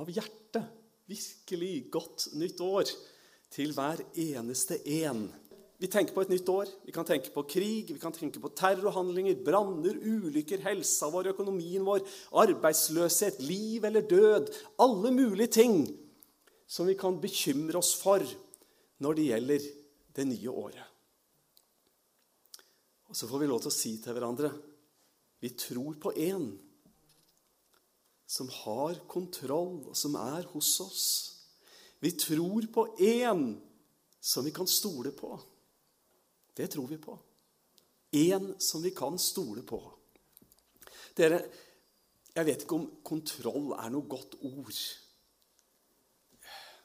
av hjertet virkelig godt nytt år til hver eneste en. Vi tenker på et nytt år. Vi kan tenke på krig, vi kan tenke på terrorhandlinger, branner, ulykker, helsa vår, økonomien vår, arbeidsløshet, liv eller død. Alle mulige ting som vi kan bekymre oss for når det gjelder det nye året. Og så får vi lov til å si til hverandre vi tror på én som har kontroll, og som er hos oss. Vi tror på én som vi kan stole på. Det tror vi på. Én som vi kan stole på. Dere, jeg vet ikke om kontroll er noe godt ord.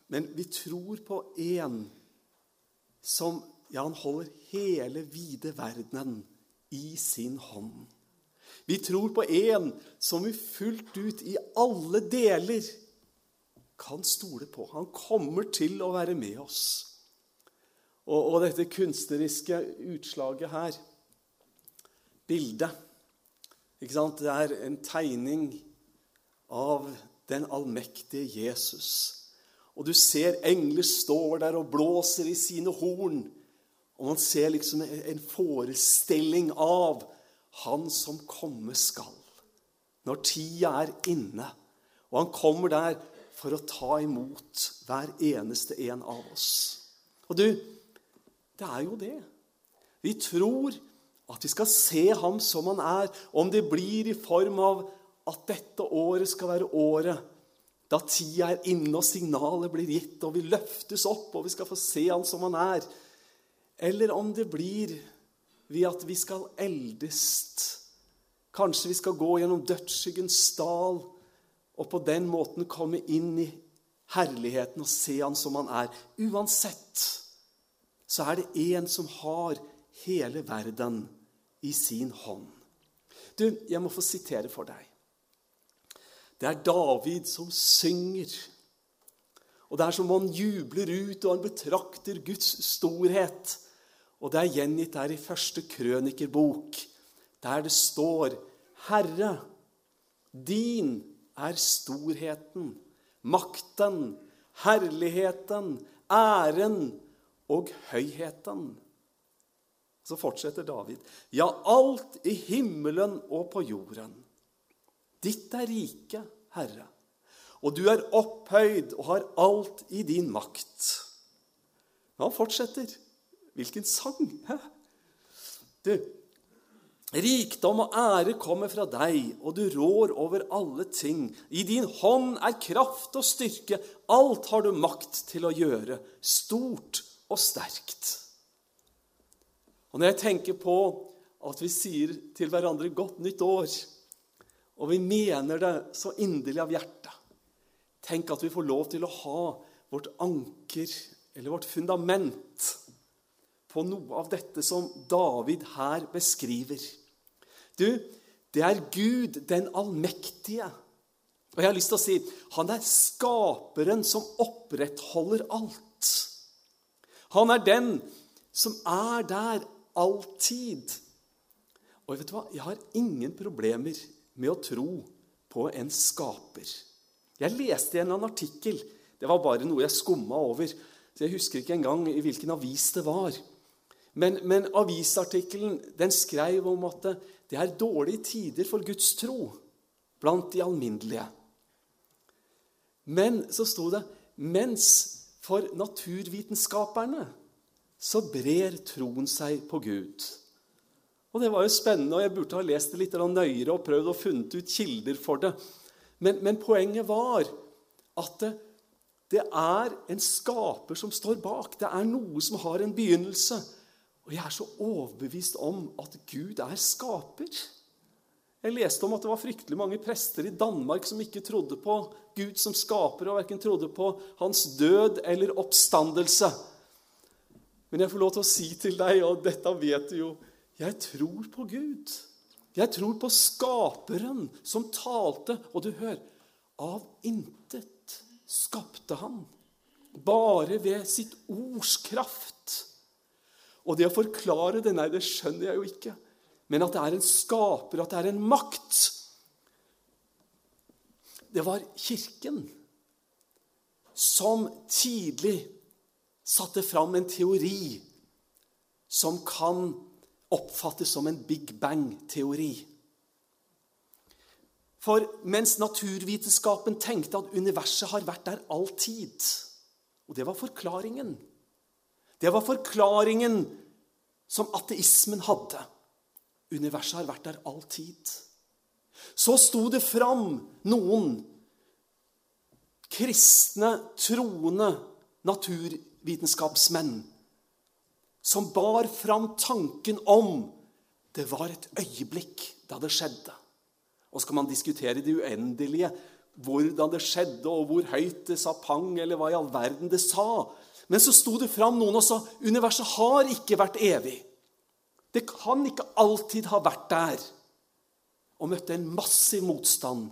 Men vi tror på én som ja, han holder hele vide verdenen i sin hånd. Vi tror på en som vi fullt ut i alle deler kan stole på. Han kommer til å være med oss. Og, og dette kunstneriske utslaget her, bildet ikke sant? Det er en tegning av den allmektige Jesus. Og du ser engler står der og blåser i sine horn. Og man ser liksom en forestilling av han som komme skal. Når tida er inne. Og han kommer der for å ta imot hver eneste en av oss. Og du, det er jo det. Vi tror at vi skal se ham som han er, om det blir i form av at dette året skal være året da tida er inne og signalet blir gitt, og vi løftes opp og vi skal få se han som han er. Eller om det blir ved at vi skal eldest. Kanskje vi skal gå gjennom dødsskyggens dal og på den måten komme inn i herligheten og se han som han er. Uansett så er det en som har hele verden i sin hånd. Du, jeg må få sitere for deg. Det er David som synger. Og det er som om han jubler ut, og han betrakter Guds storhet. Og det er gjengitt der i første krønikerbok, der det står Herre, din er storheten, makten, herligheten, æren og høyheten. Så fortsetter David. Ja, alt i himmelen og på jorden. Ditt er riket, Herre, og du er opphøyd og har alt i din makt. Han fortsetter. Hvilken sang! Hæ? Du, Rikdom og ære kommer fra deg, og du rår over alle ting. I din hånd er kraft og styrke. Alt har du makt til å gjøre, stort og sterkt. Og Når jeg tenker på at vi sier til hverandre 'godt nytt år', og vi mener det så inderlig av hjertet Tenk at vi får lov til å ha vårt anker, eller vårt fundament, på noe av dette som David her beskriver. Du, det er Gud, den allmektige. Og jeg har lyst til å si han er skaperen som opprettholder alt. Han er den som er der alltid. Og vet du hva? Jeg har ingen problemer med å tro på en skaper. Jeg leste i en eller annen artikkel Det var bare noe jeg skumma over. så Jeg husker ikke engang i hvilken avis det var. Men, men avisartikkelen den skrev om at det er dårlige tider for Guds tro blant de alminnelige. Men så sto det mens for naturvitenskaperne så brer troen seg på Gud. Og Det var jo spennende, og jeg burde ha lest det litt nøyere og prøvd å funnet ut kilder for det. Men, men poenget var at det, det er en skaper som står bak. Det er noe som har en begynnelse. Og jeg er så overbevist om at Gud er skaper. Jeg leste om at det var fryktelig mange prester i Danmark som ikke trodde på Gud som skaper, og verken trodde på hans død eller oppstandelse. Men jeg får lov til å si til deg, og dette vet du jo Jeg tror på Gud. Jeg tror på Skaperen som talte. Og du hører Av intet skapte han. Bare ved sitt ords kraft og det å forklare det, nei, det skjønner jeg jo ikke. Men at det er en skaper, at det er en makt Det var Kirken som tidlig satte fram en teori som kan oppfattes som en Big Bang-teori. For mens naturvitenskapen tenkte at universet har vært der all tid Og det var forklaringen. Det var forklaringen som ateismen hadde. Universet har vært der all tid. Så sto det fram noen kristne, troende naturvitenskapsmenn som bar fram tanken om det var et øyeblikk da det skjedde. Og så kan man diskutere det uendelige, hvordan det skjedde, og hvor høyt det sa pang, eller hva i all verden det sa. Men så sto det fram noen og sa universet har ikke vært evig. Det kan ikke alltid ha vært der. Og møtte en massiv motstand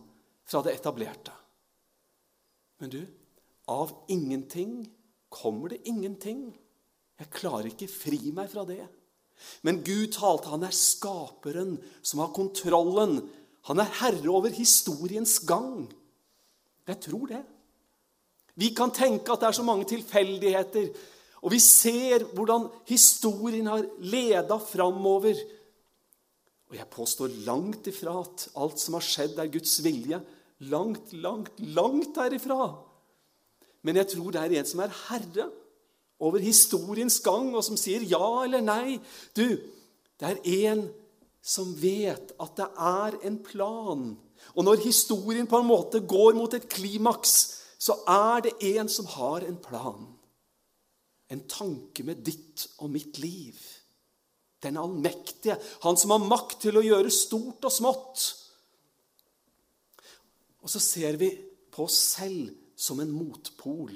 fra det etablerte. Men du, av ingenting kommer det ingenting. Jeg klarer ikke fri meg fra det. Men Gud talte. Han er skaperen som har kontrollen. Han er herre over historiens gang. Jeg tror det. Vi kan tenke at det er så mange tilfeldigheter, og vi ser hvordan historien har leda framover. Og jeg påstår langt ifra at alt som har skjedd, er Guds vilje. Langt, langt, langt derifra. Men jeg tror det er en som er herre over historiens gang, og som sier ja eller nei. Du, det er en som vet at det er en plan. Og når historien på en måte går mot et klimaks, så er det en som har en plan. En tanke med ditt og mitt liv. Den allmektige, han som har makt til å gjøre stort og smått. Og så ser vi på oss selv som en motpol.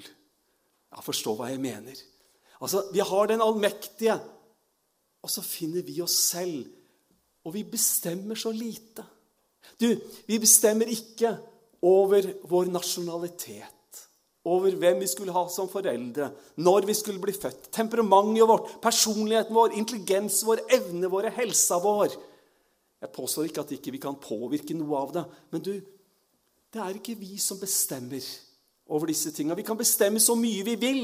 Ja, forstå hva jeg mener. Altså, Vi har den allmektige, og så finner vi oss selv. Og vi bestemmer så lite. Du, vi bestemmer ikke over vår nasjonalitet, over hvem vi skulle ha som foreldre, når vi skulle bli født, temperamentet vårt, personligheten vår, intelligensen vår, evnene våre, helsa vår. Jeg påstår ikke at ikke vi ikke kan påvirke noe av det, men du, det er ikke vi som bestemmer over disse tinga. Vi kan bestemme så mye vi vil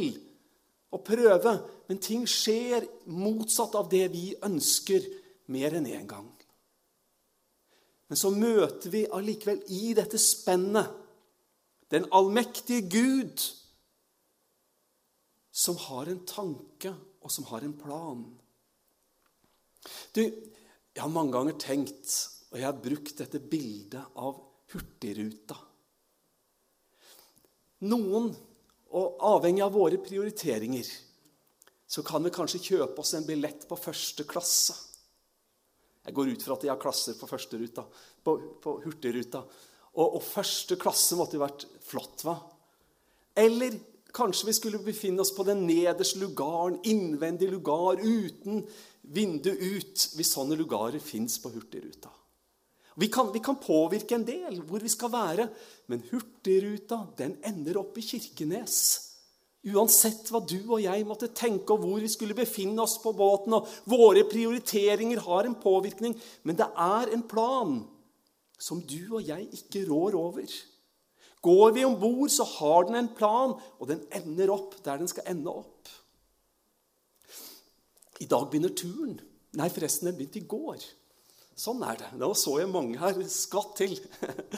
og prøve, men ting skjer motsatt av det vi ønsker, mer enn én en gang. Men så møter vi allikevel i dette spennet den allmektige Gud, som har en tanke, og som har en plan. Du, jeg har mange ganger tenkt, og jeg har brukt dette bildet av Hurtigruta. Noen, og avhengig av våre prioriteringer, så kan vi kanskje kjøpe oss en billett på første klasse. Jeg går ut fra at de har klasser på førsteruta, på, på Hurtigruta. Og, og, første klasse måtte jo vært flott, hva? Eller kanskje vi skulle befinne oss på den nederste lugaren, innvendig lugar, uten vindu ut, hvis sånne lugarer fins på Hurtigruta. Vi kan, vi kan, påvirke en del hvor vi skal være, men Hurtigruta den ender opp i Kirkenes. Uansett hva du og jeg måtte tenke, og hvor vi skulle befinne oss på båten. og Våre prioriteringer har en påvirkning, men det er en plan som du og jeg ikke rår over. Går vi om bord, så har den en plan, og den ender opp der den skal ende opp. I dag begynner turen. Nei, forresten, den begynte i går. Sånn er det. Nå så jeg mange her skvatt til.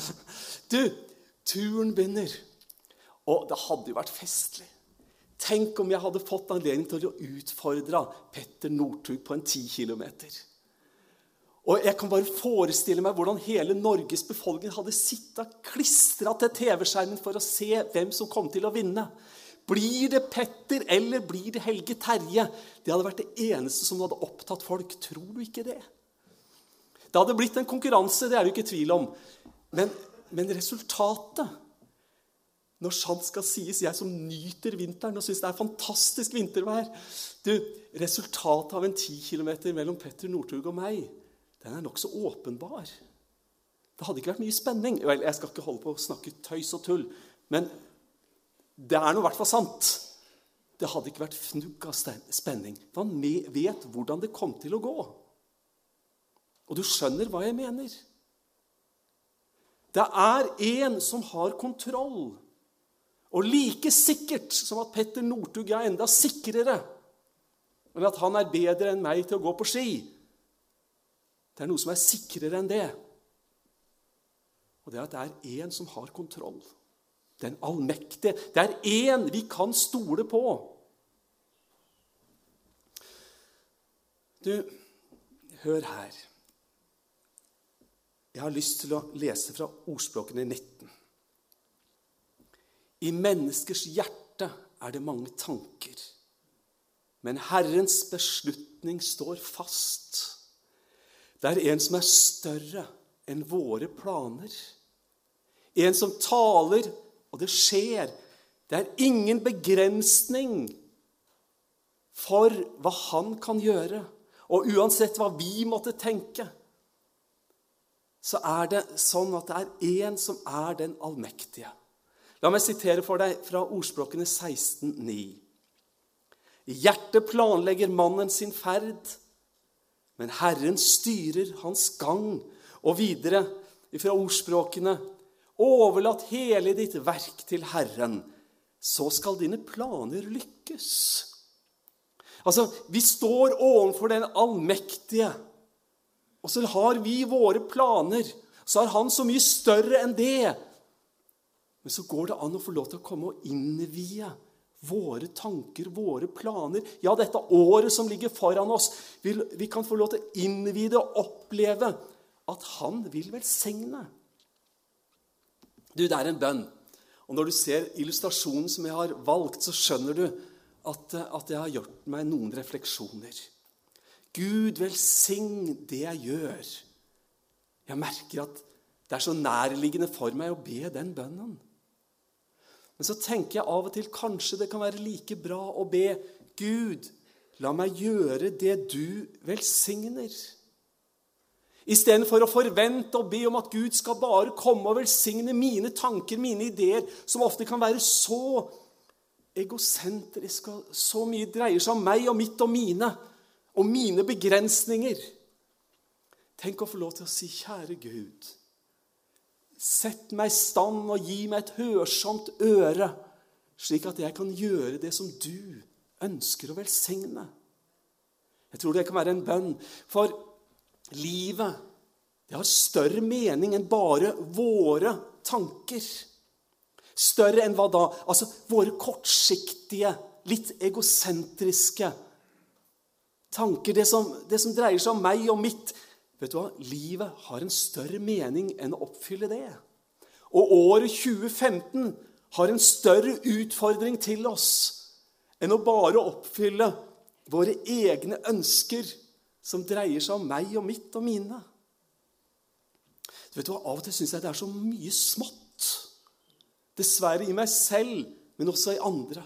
Du, turen begynner. Og det hadde jo vært festlig. Tenk om jeg hadde fått anledning til å utfordre Petter Northug på en ti kilometer. Og jeg kan bare forestille meg hvordan hele Norges befolkning hadde sittet klistra til TV-skjermen for å se hvem som kom til å vinne. Blir det Petter, eller blir det Helge Terje? Det hadde vært det eneste som hadde opptatt folk. Tror du ikke det? Det hadde blitt en konkurranse, det er det jo ikke tvil om. Men, men resultatet Når sant skal sies, jeg som nyter vinteren og syns det er fantastisk vintervær du, Resultatet av en 10 km mellom Petter Northug og meg den er nokså åpenbar. Det hadde ikke vært mye spenning. Vel, jeg skal ikke holde på å snakke tøys og tull, men det er nå i hvert fall sant. Det hadde ikke vært fnugg av spenning. Man vet hvordan det kom til å gå. Og du skjønner hva jeg mener. Det er en som har kontroll. Og like sikkert som at Petter Northug er enda sikrere enn at han er bedre enn meg til å gå på ski. Det er noe som er sikrere enn det. Og det er at det er én som har kontroll. Den allmektige. Det er én vi kan stole på. Du, hør her. Jeg har lyst til å lese fra Ordspråkene 19. I menneskers hjerte er det mange tanker, men Herrens beslutning står fast. Det er en som er større enn våre planer. En som taler, og det skjer. Det er ingen begrensning for hva han kan gjøre. Og uansett hva vi måtte tenke, så er det sånn at det er én som er den allmektige. La meg sitere for deg fra ordspråkene 16,9. I hjertet planlegger mannen sin ferd, men Herren styrer hans gang. Og videre fra ordspråkene Overlat hele ditt verk til Herren, så skal dine planer lykkes. Altså, Vi står overfor den allmektige, og så har vi våre planer. Så er han så mye større enn det. Men så går det an å få lov til å komme og innvie våre tanker, våre planer. Ja, dette året som ligger foran oss. Vi, vi kan få lov til å innvide og oppleve at han vil velsigne. Du, det er en bønn. Og når du ser illustrasjonen som jeg har valgt, så skjønner du at, at jeg har gjort meg noen refleksjoner. Gud, velsign det jeg gjør. Jeg merker at det er så nærliggende for meg å be den bønnen. Men så tenker jeg av og til kanskje det kan være like bra å be Gud, la meg gjøre det du velsigner. Istedenfor å forvente og be om at Gud skal bare komme og velsigne mine tanker, mine ideer, som ofte kan være så egosentriske og så mye dreier seg om meg og mitt og mine og mine begrensninger. Tenk å få lov til å si, kjære Gud, Sett meg i stand og gi meg et hørsomt øre, slik at jeg kan gjøre det som du ønsker å velsigne. Jeg tror det kan være en bønn. For livet det har større mening enn bare våre tanker. Større enn hva da? Altså våre kortsiktige, litt egosentriske tanker. Det som, det som dreier seg om meg og mitt. Vet du hva? Livet har en større mening enn å oppfylle det. Og året 2015 har en større utfordring til oss enn å bare oppfylle våre egne ønsker som dreier seg om meg og mitt og mine. Vet du hva? Av og til syns jeg det er så mye smått. Dessverre i meg selv, men også i andre.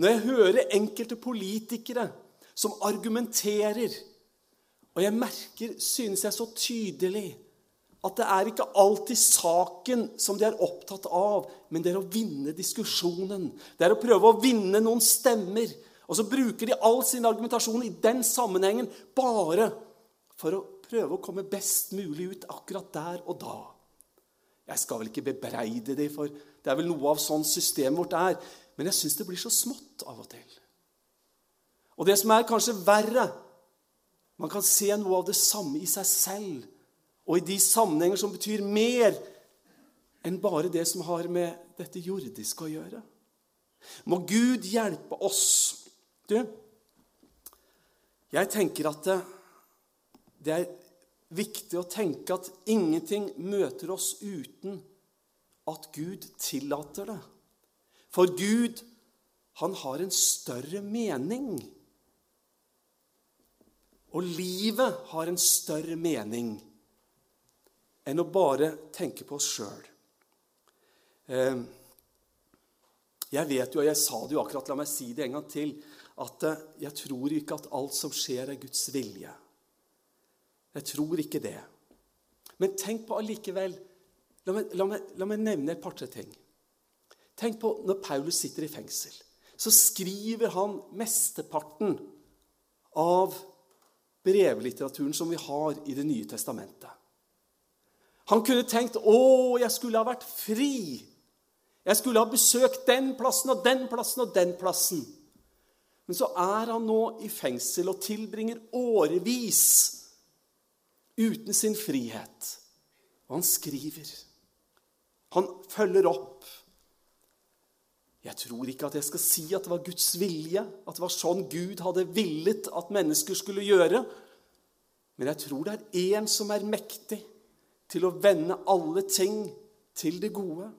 Når jeg hører enkelte politikere som argumenterer og jeg merker, synes jeg så tydelig, at det er ikke alltid saken som de er opptatt av, men det er å vinne diskusjonen. Det er å prøve å vinne noen stemmer. Og så bruker de all sin argumentasjon i den sammenhengen bare for å prøve å komme best mulig ut akkurat der og da. Jeg skal vel ikke bebreide dem, for det er vel noe av sånn systemet vårt er. Men jeg syns det blir så smått av og til. Og det som er kanskje verre, man kan se noe av det samme i seg selv og i de sammenhenger som betyr mer enn bare det som har med dette jordiske å gjøre. Må Gud hjelpe oss. Du, jeg tenker at det, det er viktig å tenke at ingenting møter oss uten at Gud tillater det. For Gud, han har en større mening og livet har en større mening enn å bare tenke på oss sjøl. Ehm, jeg vet jo, og jeg sa det jo akkurat, la meg si det en gang til, at eh, jeg tror ikke at alt som skjer, er Guds vilje. Jeg tror ikke det. Men tenk på allikevel La la la meg nevne et par-tre ting. Tenk på når Paulus sitter i fengsel. Så skriver han mesteparten av brevlitteraturen som vi har i Det nye testamentet. Han kunne tenkt 'Å, jeg skulle ha vært fri'. Jeg skulle ha besøkt den plassen og den plassen og den plassen. Men så er han nå i fengsel og tilbringer årevis uten sin frihet. Og han skriver. Han følger opp. Jeg tror ikke at jeg skal si at det var Guds vilje, at det var sånn Gud hadde villet at mennesker skulle gjøre. Men jeg tror det er én som er mektig til å vende alle ting til det gode.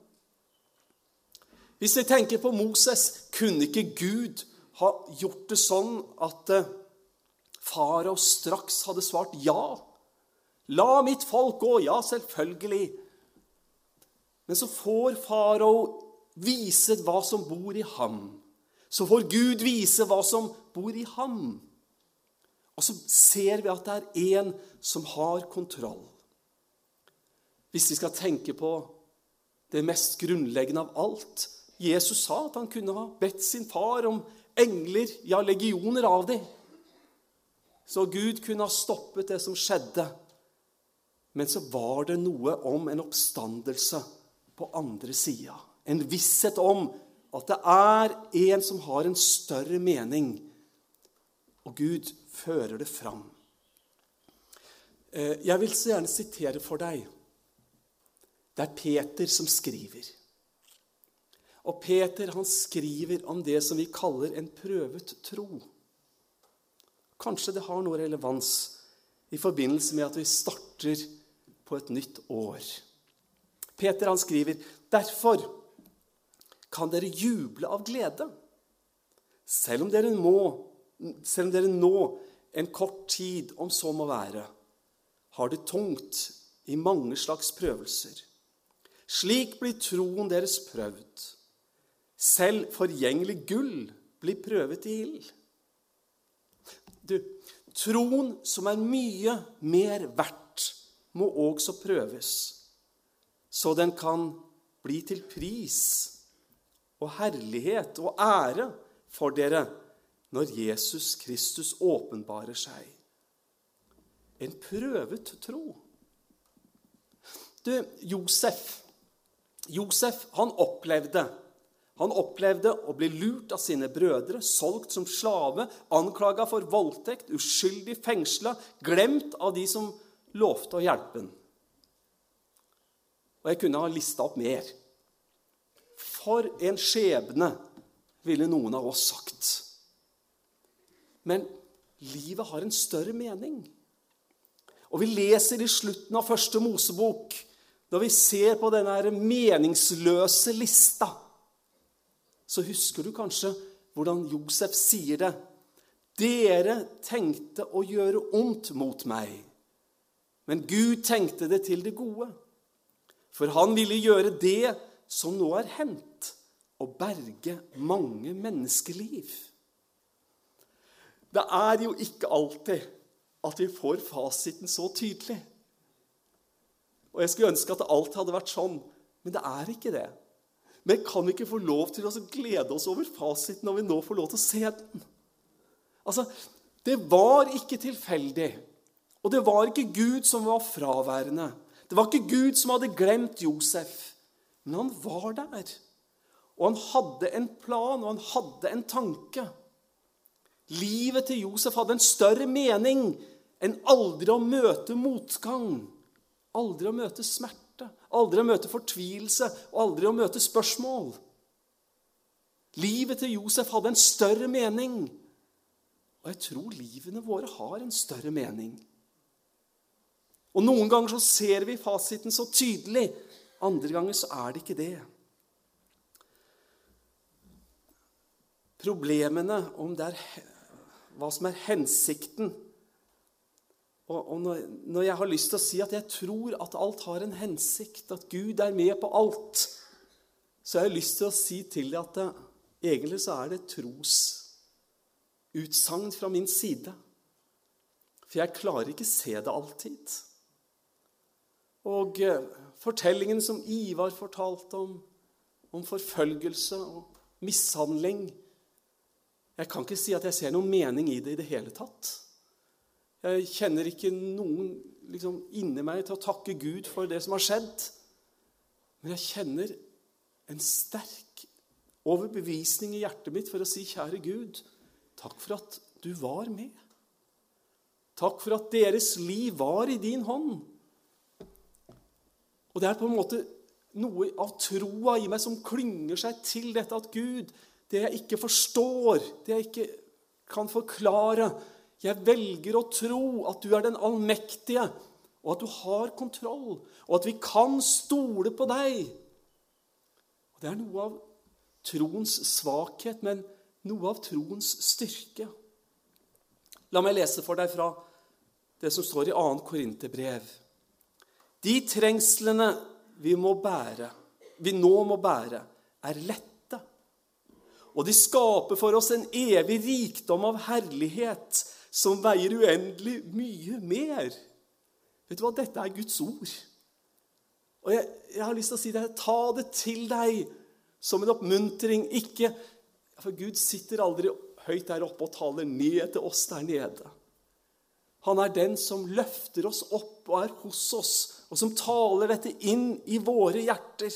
Hvis vi tenker på Moses, kunne ikke Gud ha gjort det sånn at eh, farao straks hadde svart ja? La mitt folk gå. Ja, selvfølgelig. Men så får farao vise hva som bor i ham. Så får Gud vise hva som bor i ham. Og så ser vi at det er én som har kontroll. Hvis vi skal tenke på det mest grunnleggende av alt Jesus sa at han kunne ha bedt sin far om engler, ja, legioner av dem. Så Gud kunne ha stoppet det som skjedde. Men så var det noe om en oppstandelse på andre sida. En visshet om at det er en som har en større mening. Og Gud fører det fram. Eh, jeg vil så gjerne sitere for deg. Det er Peter som skriver. Og Peter han skriver om det som vi kaller en prøvet tro. Kanskje det har noe relevans i forbindelse med at vi starter på et nytt år. Peter han skriver derfor kan dere juble av glede, selv om dere, må, selv om dere nå en kort tid, om så må være, har det tungt i mange slags prøvelser. Slik blir troen deres prøvd. Selv forgjengelig gull blir prøvet i ild. Du, troen som er mye mer verdt, må også prøves, så den kan bli til pris og herlighet og ære for dere når Jesus Kristus åpenbarer seg. En prøvet tro. Du, Josef, Josef han opplevde han opplevde å bli lurt av sine brødre, solgt som slave, anklaga for voldtekt, uskyldig fengsla, glemt av de som lovte å hjelpe ham. Og jeg kunne ha lista opp mer. For en skjebne, ville noen av oss sagt. Men livet har en større mening. Og vi leser i slutten av første Mosebok, når vi ser på denne meningsløse lista så husker du kanskje hvordan Josef sier det. Dere tenkte å gjøre ondt mot meg, men Gud tenkte det til det gode. For han ville gjøre det som nå er hendt, å berge mange menneskeliv. Det er jo ikke alltid at vi får fasiten så tydelig. Og Jeg skulle ønske at alt hadde vært sånn, men det er ikke det. Men kan vi ikke få lov til å glede oss over fasiten når vi nå får lov til å se den? Altså, Det var ikke tilfeldig, og det var ikke Gud som var fraværende. Det var ikke Gud som hadde glemt Josef, men han var der. Og han hadde en plan, og han hadde en tanke. Livet til Josef hadde en større mening enn aldri å møte motgang, aldri å møte smerte aldri å møte fortvilelse og aldri å møte spørsmål. Livet til Josef hadde en større mening. Og jeg tror livene våre har en større mening. Og Noen ganger så ser vi fasiten så tydelig, andre ganger så er det ikke det. Problemene om det er hva som er hensikten og, og når, når, jeg har lyst til å si at jeg tror at alt har en hensikt, at Gud er med på alt, så har jeg lyst til å si til deg at det, egentlig så er det trosutsagn fra min side. For jeg klarer ikke se det alltid. Og eh, fortellingen som Ivar fortalte om, om forfølgelse og mishandling Jeg kan ikke si at jeg ser noen mening i det i det hele tatt. Jeg kjenner ikke noen liksom, inni meg til å takke Gud for det som har skjedd. Men jeg kjenner en sterk overbevisning i hjertet mitt for å si, kjære Gud, takk for at du var med. Takk for at deres liv var i din hånd. Og det er på en måte noe av troa i meg som klynger seg til dette at Gud, det jeg ikke forstår, det jeg ikke kan forklare Jeg velger å tro at du er den allmektige, og at du har kontroll, og at vi kan stole på deg. Og Det er noe av troens svakhet, men noe av troens styrke. La meg lese for deg fra det som står i 2. Korinterbrev. De trengslene vi må bære, vi nå må bære, er lette. Og de skaper for oss en evig rikdom av herlighet som veier uendelig mye mer. Vet du hva? Dette er Guds ord. Og jeg, jeg har lyst til å si det, ta det til deg som en oppmuntring. Ikke, For Gud sitter aldri høyt der oppe og taler ned til oss der nede. Han er den som løfter oss opp og er hos oss, og som taler dette inn i våre hjerter.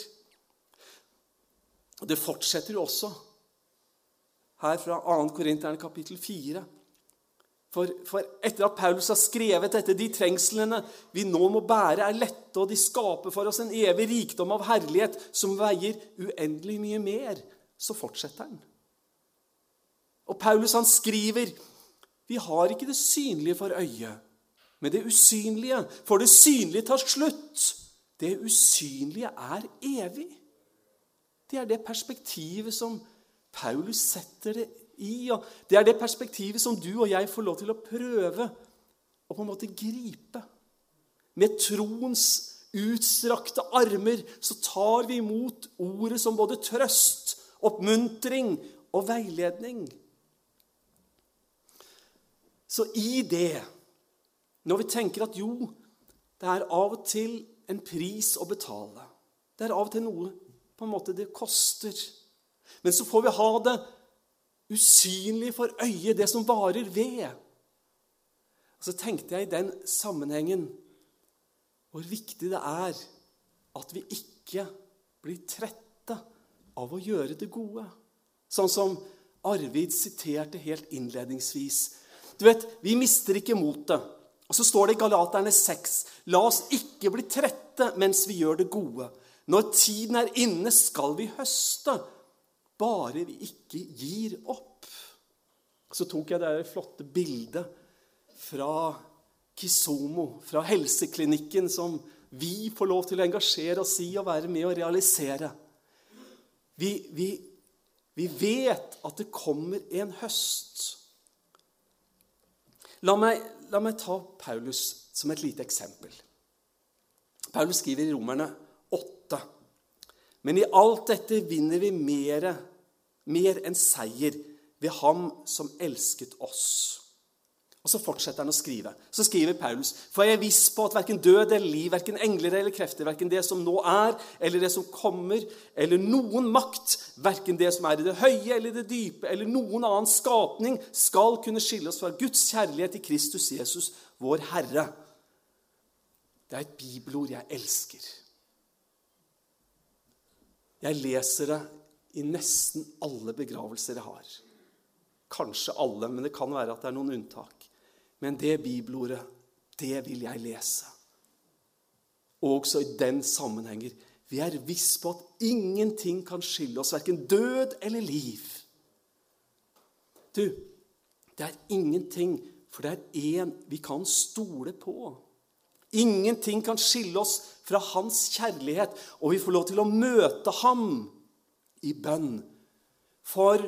Og Det fortsetter jo også her fra 2. Korinterne kapittel 4. For, for, etter at Paulus har skrevet dette, de trengslene vi nå må bære, er lette, og de skaper for oss en evig rikdom av herlighet som veier uendelig mye mer, så fortsetter han. Og Paulus han skriver vi har ikke det synlige for øyet, men det usynlige. For det synlige tar slutt. Det usynlige er evig. Det er det perspektivet som Paulus setter det i. og Det er det perspektivet som du og jeg får lov til å prøve å på en måte gripe. Med troens utstrakte armer så tar vi imot ordet som både trøst, oppmuntring og veiledning. Så i det, når vi tenker at jo, det er av og til en pris å betale Det er av og til noe på en måte det koster. Men så får vi ha det usynlig for øyet, det som varer ved. Og så tenkte jeg i den sammenhengen hvor viktig det er at vi ikke blir trette av å gjøre det gode. Sånn som Arvid siterte helt innledningsvis. Du vet, Vi mister ikke motet. Og så står det i Galaterne 6.: La oss ikke bli trette mens vi gjør det gode. Når tiden er inne, skal vi høste. Bare vi ikke gir opp. Så tok jeg det flotte bildet fra Kisomo, fra helseklinikken, som vi får lov til å engasjere oss i og være med å realisere. Vi, vi, vi vet at det kommer en høst. La meg, la meg ta Paulus som et lite eksempel. Paulus skriver i Romerne 8.: Men i alt dette vinner vi mere, mer enn seier ved Ham som elsket oss. Og Så fortsetter han å skrive. Så skriver Paulus.: For jeg er viss på at verken død eller liv, verken engler eller krefter, verken det som nå er, eller det som kommer, eller noen makt, verken det som er i det høye eller det dype, eller noen annen skapning, skal kunne skille oss fra Guds kjærlighet i Kristus Jesus, vår Herre. Det er et bibelord jeg elsker. Jeg leser det i nesten alle begravelser jeg har. Kanskje alle, men det kan være at det er noen unntak. Men det bibelordet, det vil jeg lese. Også i den sammenhenger. Vi er viss på at ingenting kan skille oss, verken død eller liv. Du, det er ingenting, for det er én vi kan stole på. Ingenting kan skille oss fra hans kjærlighet, og vi får lov til å møte ham i bønn. For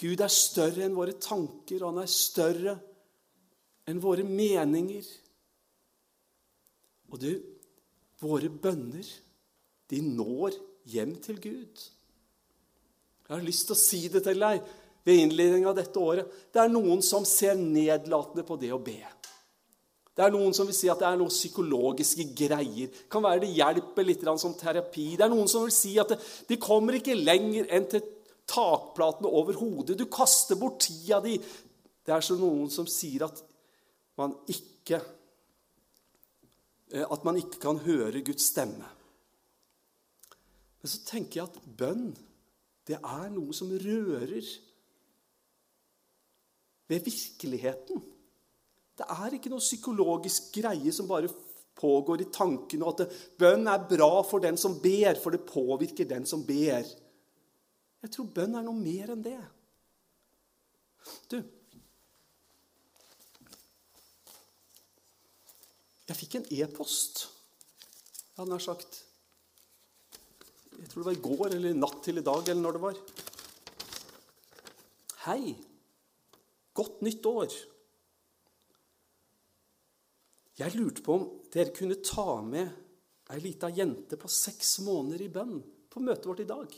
Gud er større enn våre tanker, og han er større enn våre meninger. Og du, våre bønner, de når hjem til Gud. Jeg har lyst til å si det til deg ved innledningen av dette året. Det er noen som ser nedlatende på det å be. Det er noen som vil si at det er noen psykologiske greier. Det Kan være det hjelper litt som terapi. Det er noen som vil si at det, de kommer ikke lenger enn til takplatene over hodet. Du kaster bort tida di. Det er så noen som sier at man ikke eh, At man ikke kan høre Guds stemme. Men så tenker jeg at bønn, det er noe som rører ved virkeligheten. Det er ikke noe psykologisk greie som bare pågår i tankene, og at bønn er bra for den som ber, for det påvirker den som ber. Jeg tror bønn er noe mer enn det. Du Jeg fikk en e-post, jeg hadde nær sagt Jeg tror det var i går eller natt til i dag, eller når det var. Hei. Godt nytt år. Jeg lurte på om dere kunne ta med ei lita jente på seks måneder i bønn på møtet vårt i dag.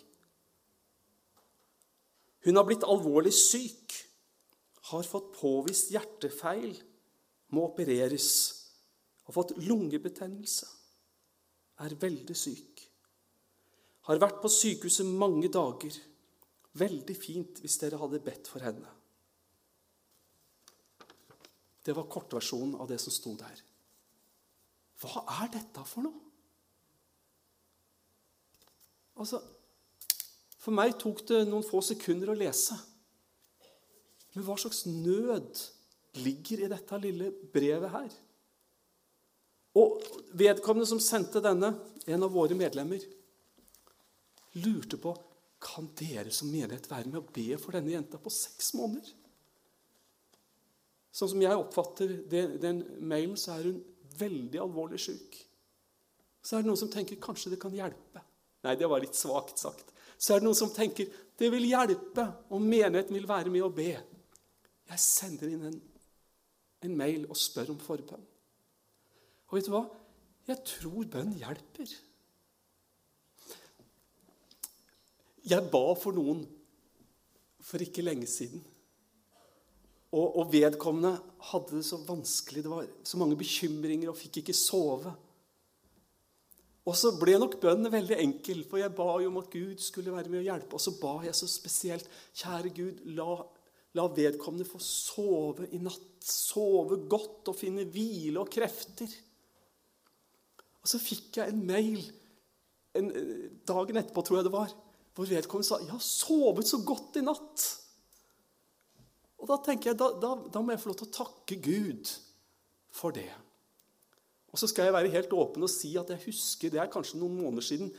Hun har blitt alvorlig syk, har fått påvist hjertefeil, må opereres, har fått lungebetennelse, er veldig syk. Har vært på sykehuset mange dager. Veldig fint hvis dere hadde bedt for henne. Det var kortversjonen av det som sto der. Hva er dette for noe? Altså, For meg tok det noen få sekunder å lese. Men hva slags nød ligger i dette lille brevet her? Og vedkommende som sendte denne, en av våre medlemmer, lurte på kan dere som menighet være med å be for denne jenta på seks måneder. Sånn som jeg oppfatter den, den mailen, så er hun veldig alvorlig syk. Så er det noen som tenker kanskje det kan hjelpe. Nei, det var litt svakt sagt. Så er det noen som tenker det vil hjelpe om menigheten vil være med og be. Jeg sender inn en, en mail og spør om forbønn. Og vet du hva? Jeg tror bønn hjelper. Jeg ba for noen for ikke lenge siden. Og, og, vedkommende hadde det så vanskelig, det var så mange bekymringer og fikk ikke sove. Og så ble nok bønnen veldig enkel, for jeg ba jo om at Gud skulle være med og hjelpe. Og så ba jeg så spesielt, kjære Gud, la, la vedkommende få sove i natt. Sove godt og finne hvile og krefter. Og så fikk jeg en mail en, dagen etterpå, tror jeg det var, hvor vedkommende sa 'Jeg har sovet så godt i natt'. Og da tenker jeg, da, da, da, må jeg få lov til å takke Gud for det. Og så skal jeg være helt åpen og si at jeg husker det er kanskje noen måneder siden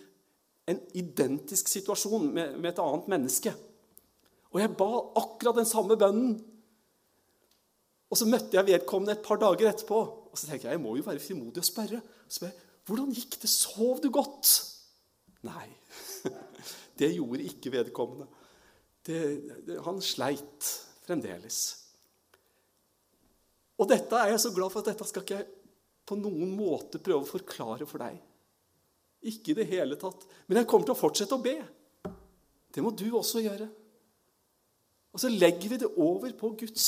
en identisk situasjon med, med et annet menneske. Og jeg ba akkurat den samme bønnen. Og så møtte jeg vedkommende et par dager etterpå. Og så tenker jeg jeg må jo være frimodig og spørre. Så spør jeg, 'Hvordan gikk det? Sov du godt?' Nei, det gjorde ikke vedkommende. Det, det, han sleit fremdeles. Og dette er jeg så glad for at dette skal ikke jeg på noen måte prøve å forklare for deg. Ikke i det hele tatt. Men jeg kommer til å fortsette å be. Det må du også gjøre. Og så legger vi det over på Guds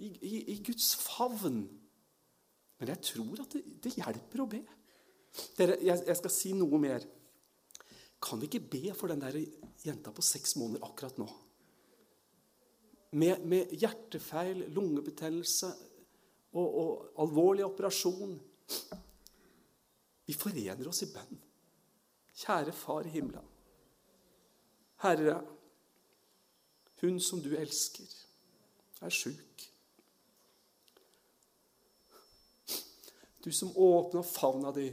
i, i, i Guds favn. Men jeg tror at det, det hjelper å be. Dere, jeg, jeg, skal si noe mer. Kan vi ikke be for den der jenta på seks måneder akkurat nå? med, med hjertefeil, lungebetennelse og, og, alvorlig operasjon. Vi forener oss i bønn. Kjære Far i himmelen. Herre, hun som du elsker, er sjuk. Du som åpna favna di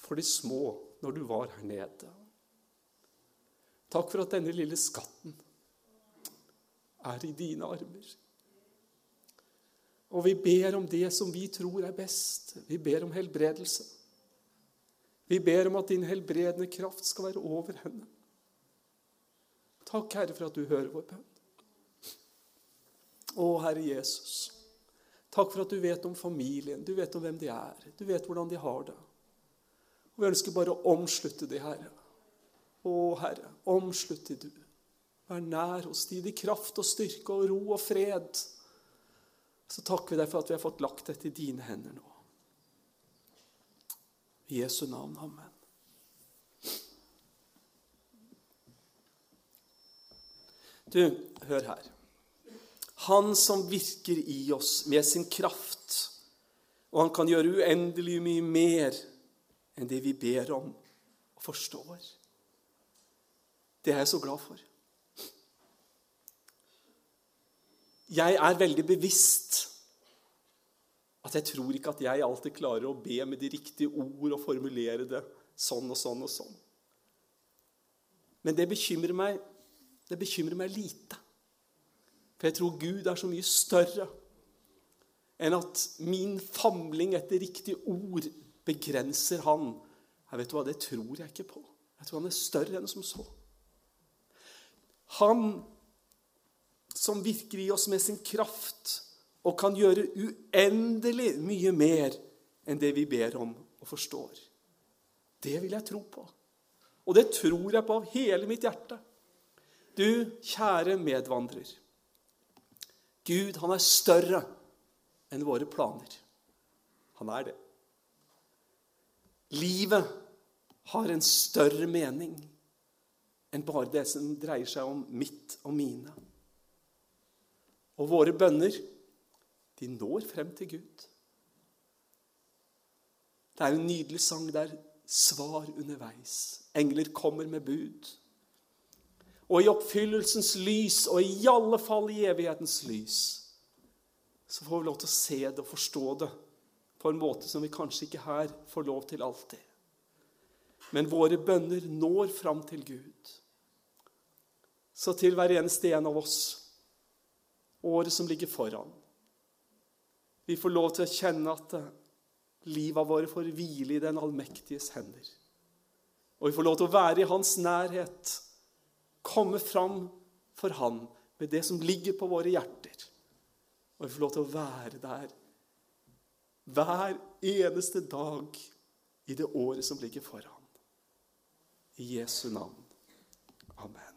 for de små når du var her nede. Takk for at denne lille skatten er i dine armer. Og vi ber om det som vi tror er best. Vi ber om helbredelse. Vi ber om at din helbredende kraft skal være over henne. Takk, Herre, for at du hører vår bønn. Å, Herre Jesus, takk for at du vet om familien, du vet om hvem de er, du vet hvordan de har det. Og Vi ønsker bare å omslutte de, Herre. Å, Herre, omslutte du. Vær nær hos de, i kraft og styrke og ro og fred. Så takker vi deg for at vi har fått lagt dette i dine hender nå. I Jesu navn. Amen. Du, hør her. Han som virker i oss med sin kraft, og han kan gjøre uendelig mye mer enn det vi ber om og forstår. Det er jeg så glad for. Jeg er veldig bevisst at jeg tror ikke at jeg alltid klarer å be med de riktige ord og formulere det sånn og sånn og sånn. Men det bekymrer meg, det bekymrer meg lite. For jeg tror Gud er så mye større enn at min famling etter riktige ord begrenser Han. Jeg vet du hva, Det tror jeg ikke på. Jeg tror han er større enn som så. Han som virker i oss med sin kraft og kan gjøre uendelig mye mer enn det vi ber om og forstår. Det vil jeg tro på. Og det tror jeg på av hele mitt hjerte. Du, kjære medvandrer. Gud, han er større enn våre planer. Han er det. Livet har en større mening enn bare det som dreier seg om mitt og mine. Og våre bønner, de når frem til Gud. Det er en nydelig sang der svar underveis. Engler kommer med bud. Og i oppfyllelsens lys, og i alle fall i evighetens lys, så får vi lov til å se det og forstå det på en måte som vi kanskje ikke her får lov til alltid. Men våre bønner når fram til Gud. Så til hver eneste en av oss, året som ligger foran Vi får lov til å kjenne at livet vårt får hvile i den allmektiges hender. Og vi får lov til å være i hans nærhet, komme fram for han med det som ligger på våre hjerter. Og vi får lov til å være der hver eneste dag i det året som ligger foran. I Jesu navn. Amen.